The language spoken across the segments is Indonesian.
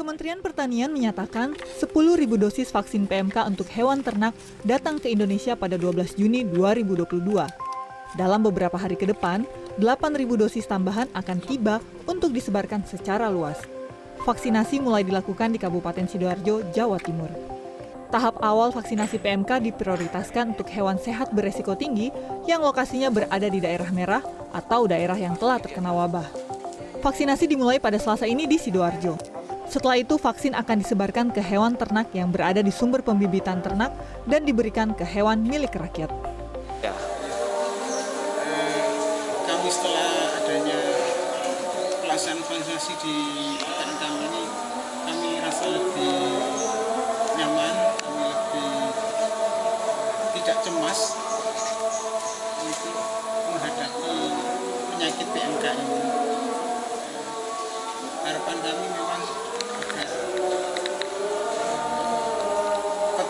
Kementerian Pertanian menyatakan 10.000 dosis vaksin PMK untuk hewan ternak datang ke Indonesia pada 12 Juni 2022. Dalam beberapa hari ke depan, 8.000 dosis tambahan akan tiba untuk disebarkan secara luas. Vaksinasi mulai dilakukan di Kabupaten Sidoarjo, Jawa Timur. Tahap awal vaksinasi PMK diprioritaskan untuk hewan sehat beresiko tinggi yang lokasinya berada di daerah merah atau daerah yang telah terkena wabah. Vaksinasi dimulai pada Selasa ini di Sidoarjo. Setelah itu vaksin akan disebarkan ke hewan ternak yang berada di sumber pembibitan ternak dan diberikan ke hewan milik rakyat. Ya. Kami setelah adanya pelaksanaan vaksinasi di kami ini,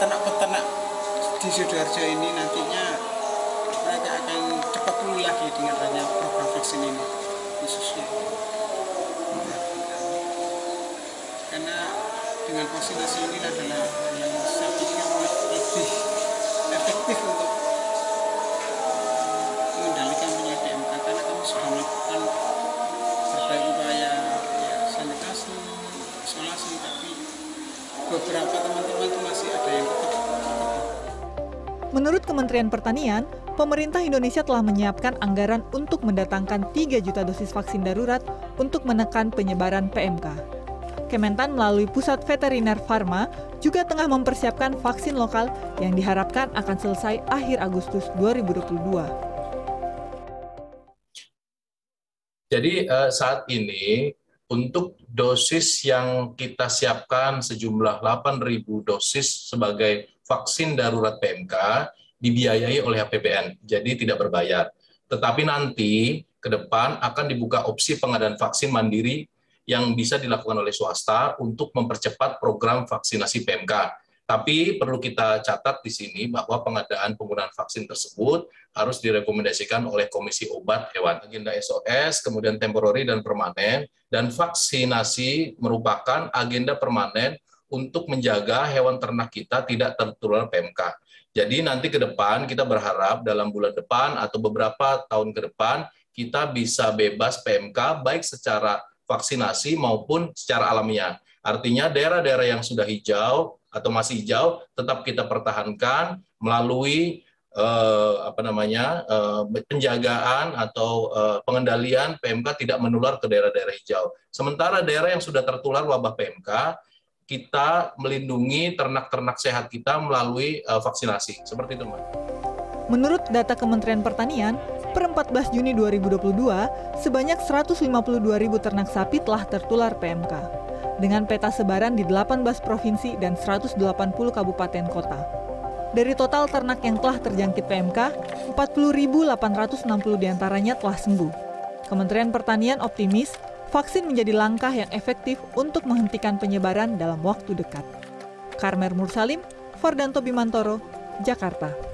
peternak-peternak di Sidoarjo ini nantinya mereka akan cepat pulih lagi dengan adanya program vaksin ini khususnya. Karena dengan vaksinasi ini adalah yang saya pikir lebih efektif untuk mengendalikan penyakit PMK karena kami sudah melakukan berbagai upaya ya, sanitasi, isolasi tapi beberapa teman-teman itu masih ada yang Menurut Kementerian Pertanian, pemerintah Indonesia telah menyiapkan anggaran untuk mendatangkan 3 juta dosis vaksin darurat untuk menekan penyebaran PMK. Kementan melalui Pusat Veteriner Farma juga tengah mempersiapkan vaksin lokal yang diharapkan akan selesai akhir Agustus 2022. Jadi eh, saat ini untuk dosis yang kita siapkan sejumlah 8.000 dosis sebagai vaksin darurat PMK dibiayai oleh APBN, jadi tidak berbayar. Tetapi nanti ke depan akan dibuka opsi pengadaan vaksin mandiri yang bisa dilakukan oleh swasta untuk mempercepat program vaksinasi PMK tapi perlu kita catat di sini bahwa pengadaan penggunaan vaksin tersebut harus direkomendasikan oleh Komisi Obat Hewan. Agenda SOS, kemudian temporary dan permanen, dan vaksinasi merupakan agenda permanen untuk menjaga hewan ternak kita tidak tertular PMK. Jadi nanti ke depan kita berharap dalam bulan depan atau beberapa tahun ke depan kita bisa bebas PMK baik secara vaksinasi maupun secara alamiah. Artinya daerah-daerah yang sudah hijau atau masih hijau tetap kita pertahankan melalui eh, apa namanya eh, penjagaan atau eh, pengendalian PMK tidak menular ke daerah-daerah hijau. Sementara daerah yang sudah tertular wabah PMK kita melindungi ternak-ternak sehat kita melalui uh, vaksinasi. Seperti itu, Mbak. Menurut data Kementerian Pertanian, per 14 Juni 2022, sebanyak 152 ribu ternak sapi telah tertular PMK dengan peta sebaran di 18 provinsi dan 180 kabupaten kota. Dari total ternak yang telah terjangkit PMK, 40.860 di antaranya telah sembuh. Kementerian Pertanian optimis vaksin menjadi langkah yang efektif untuk menghentikan penyebaran dalam waktu dekat. Karmer Mursalim, Fardanto Bimantoro, Jakarta.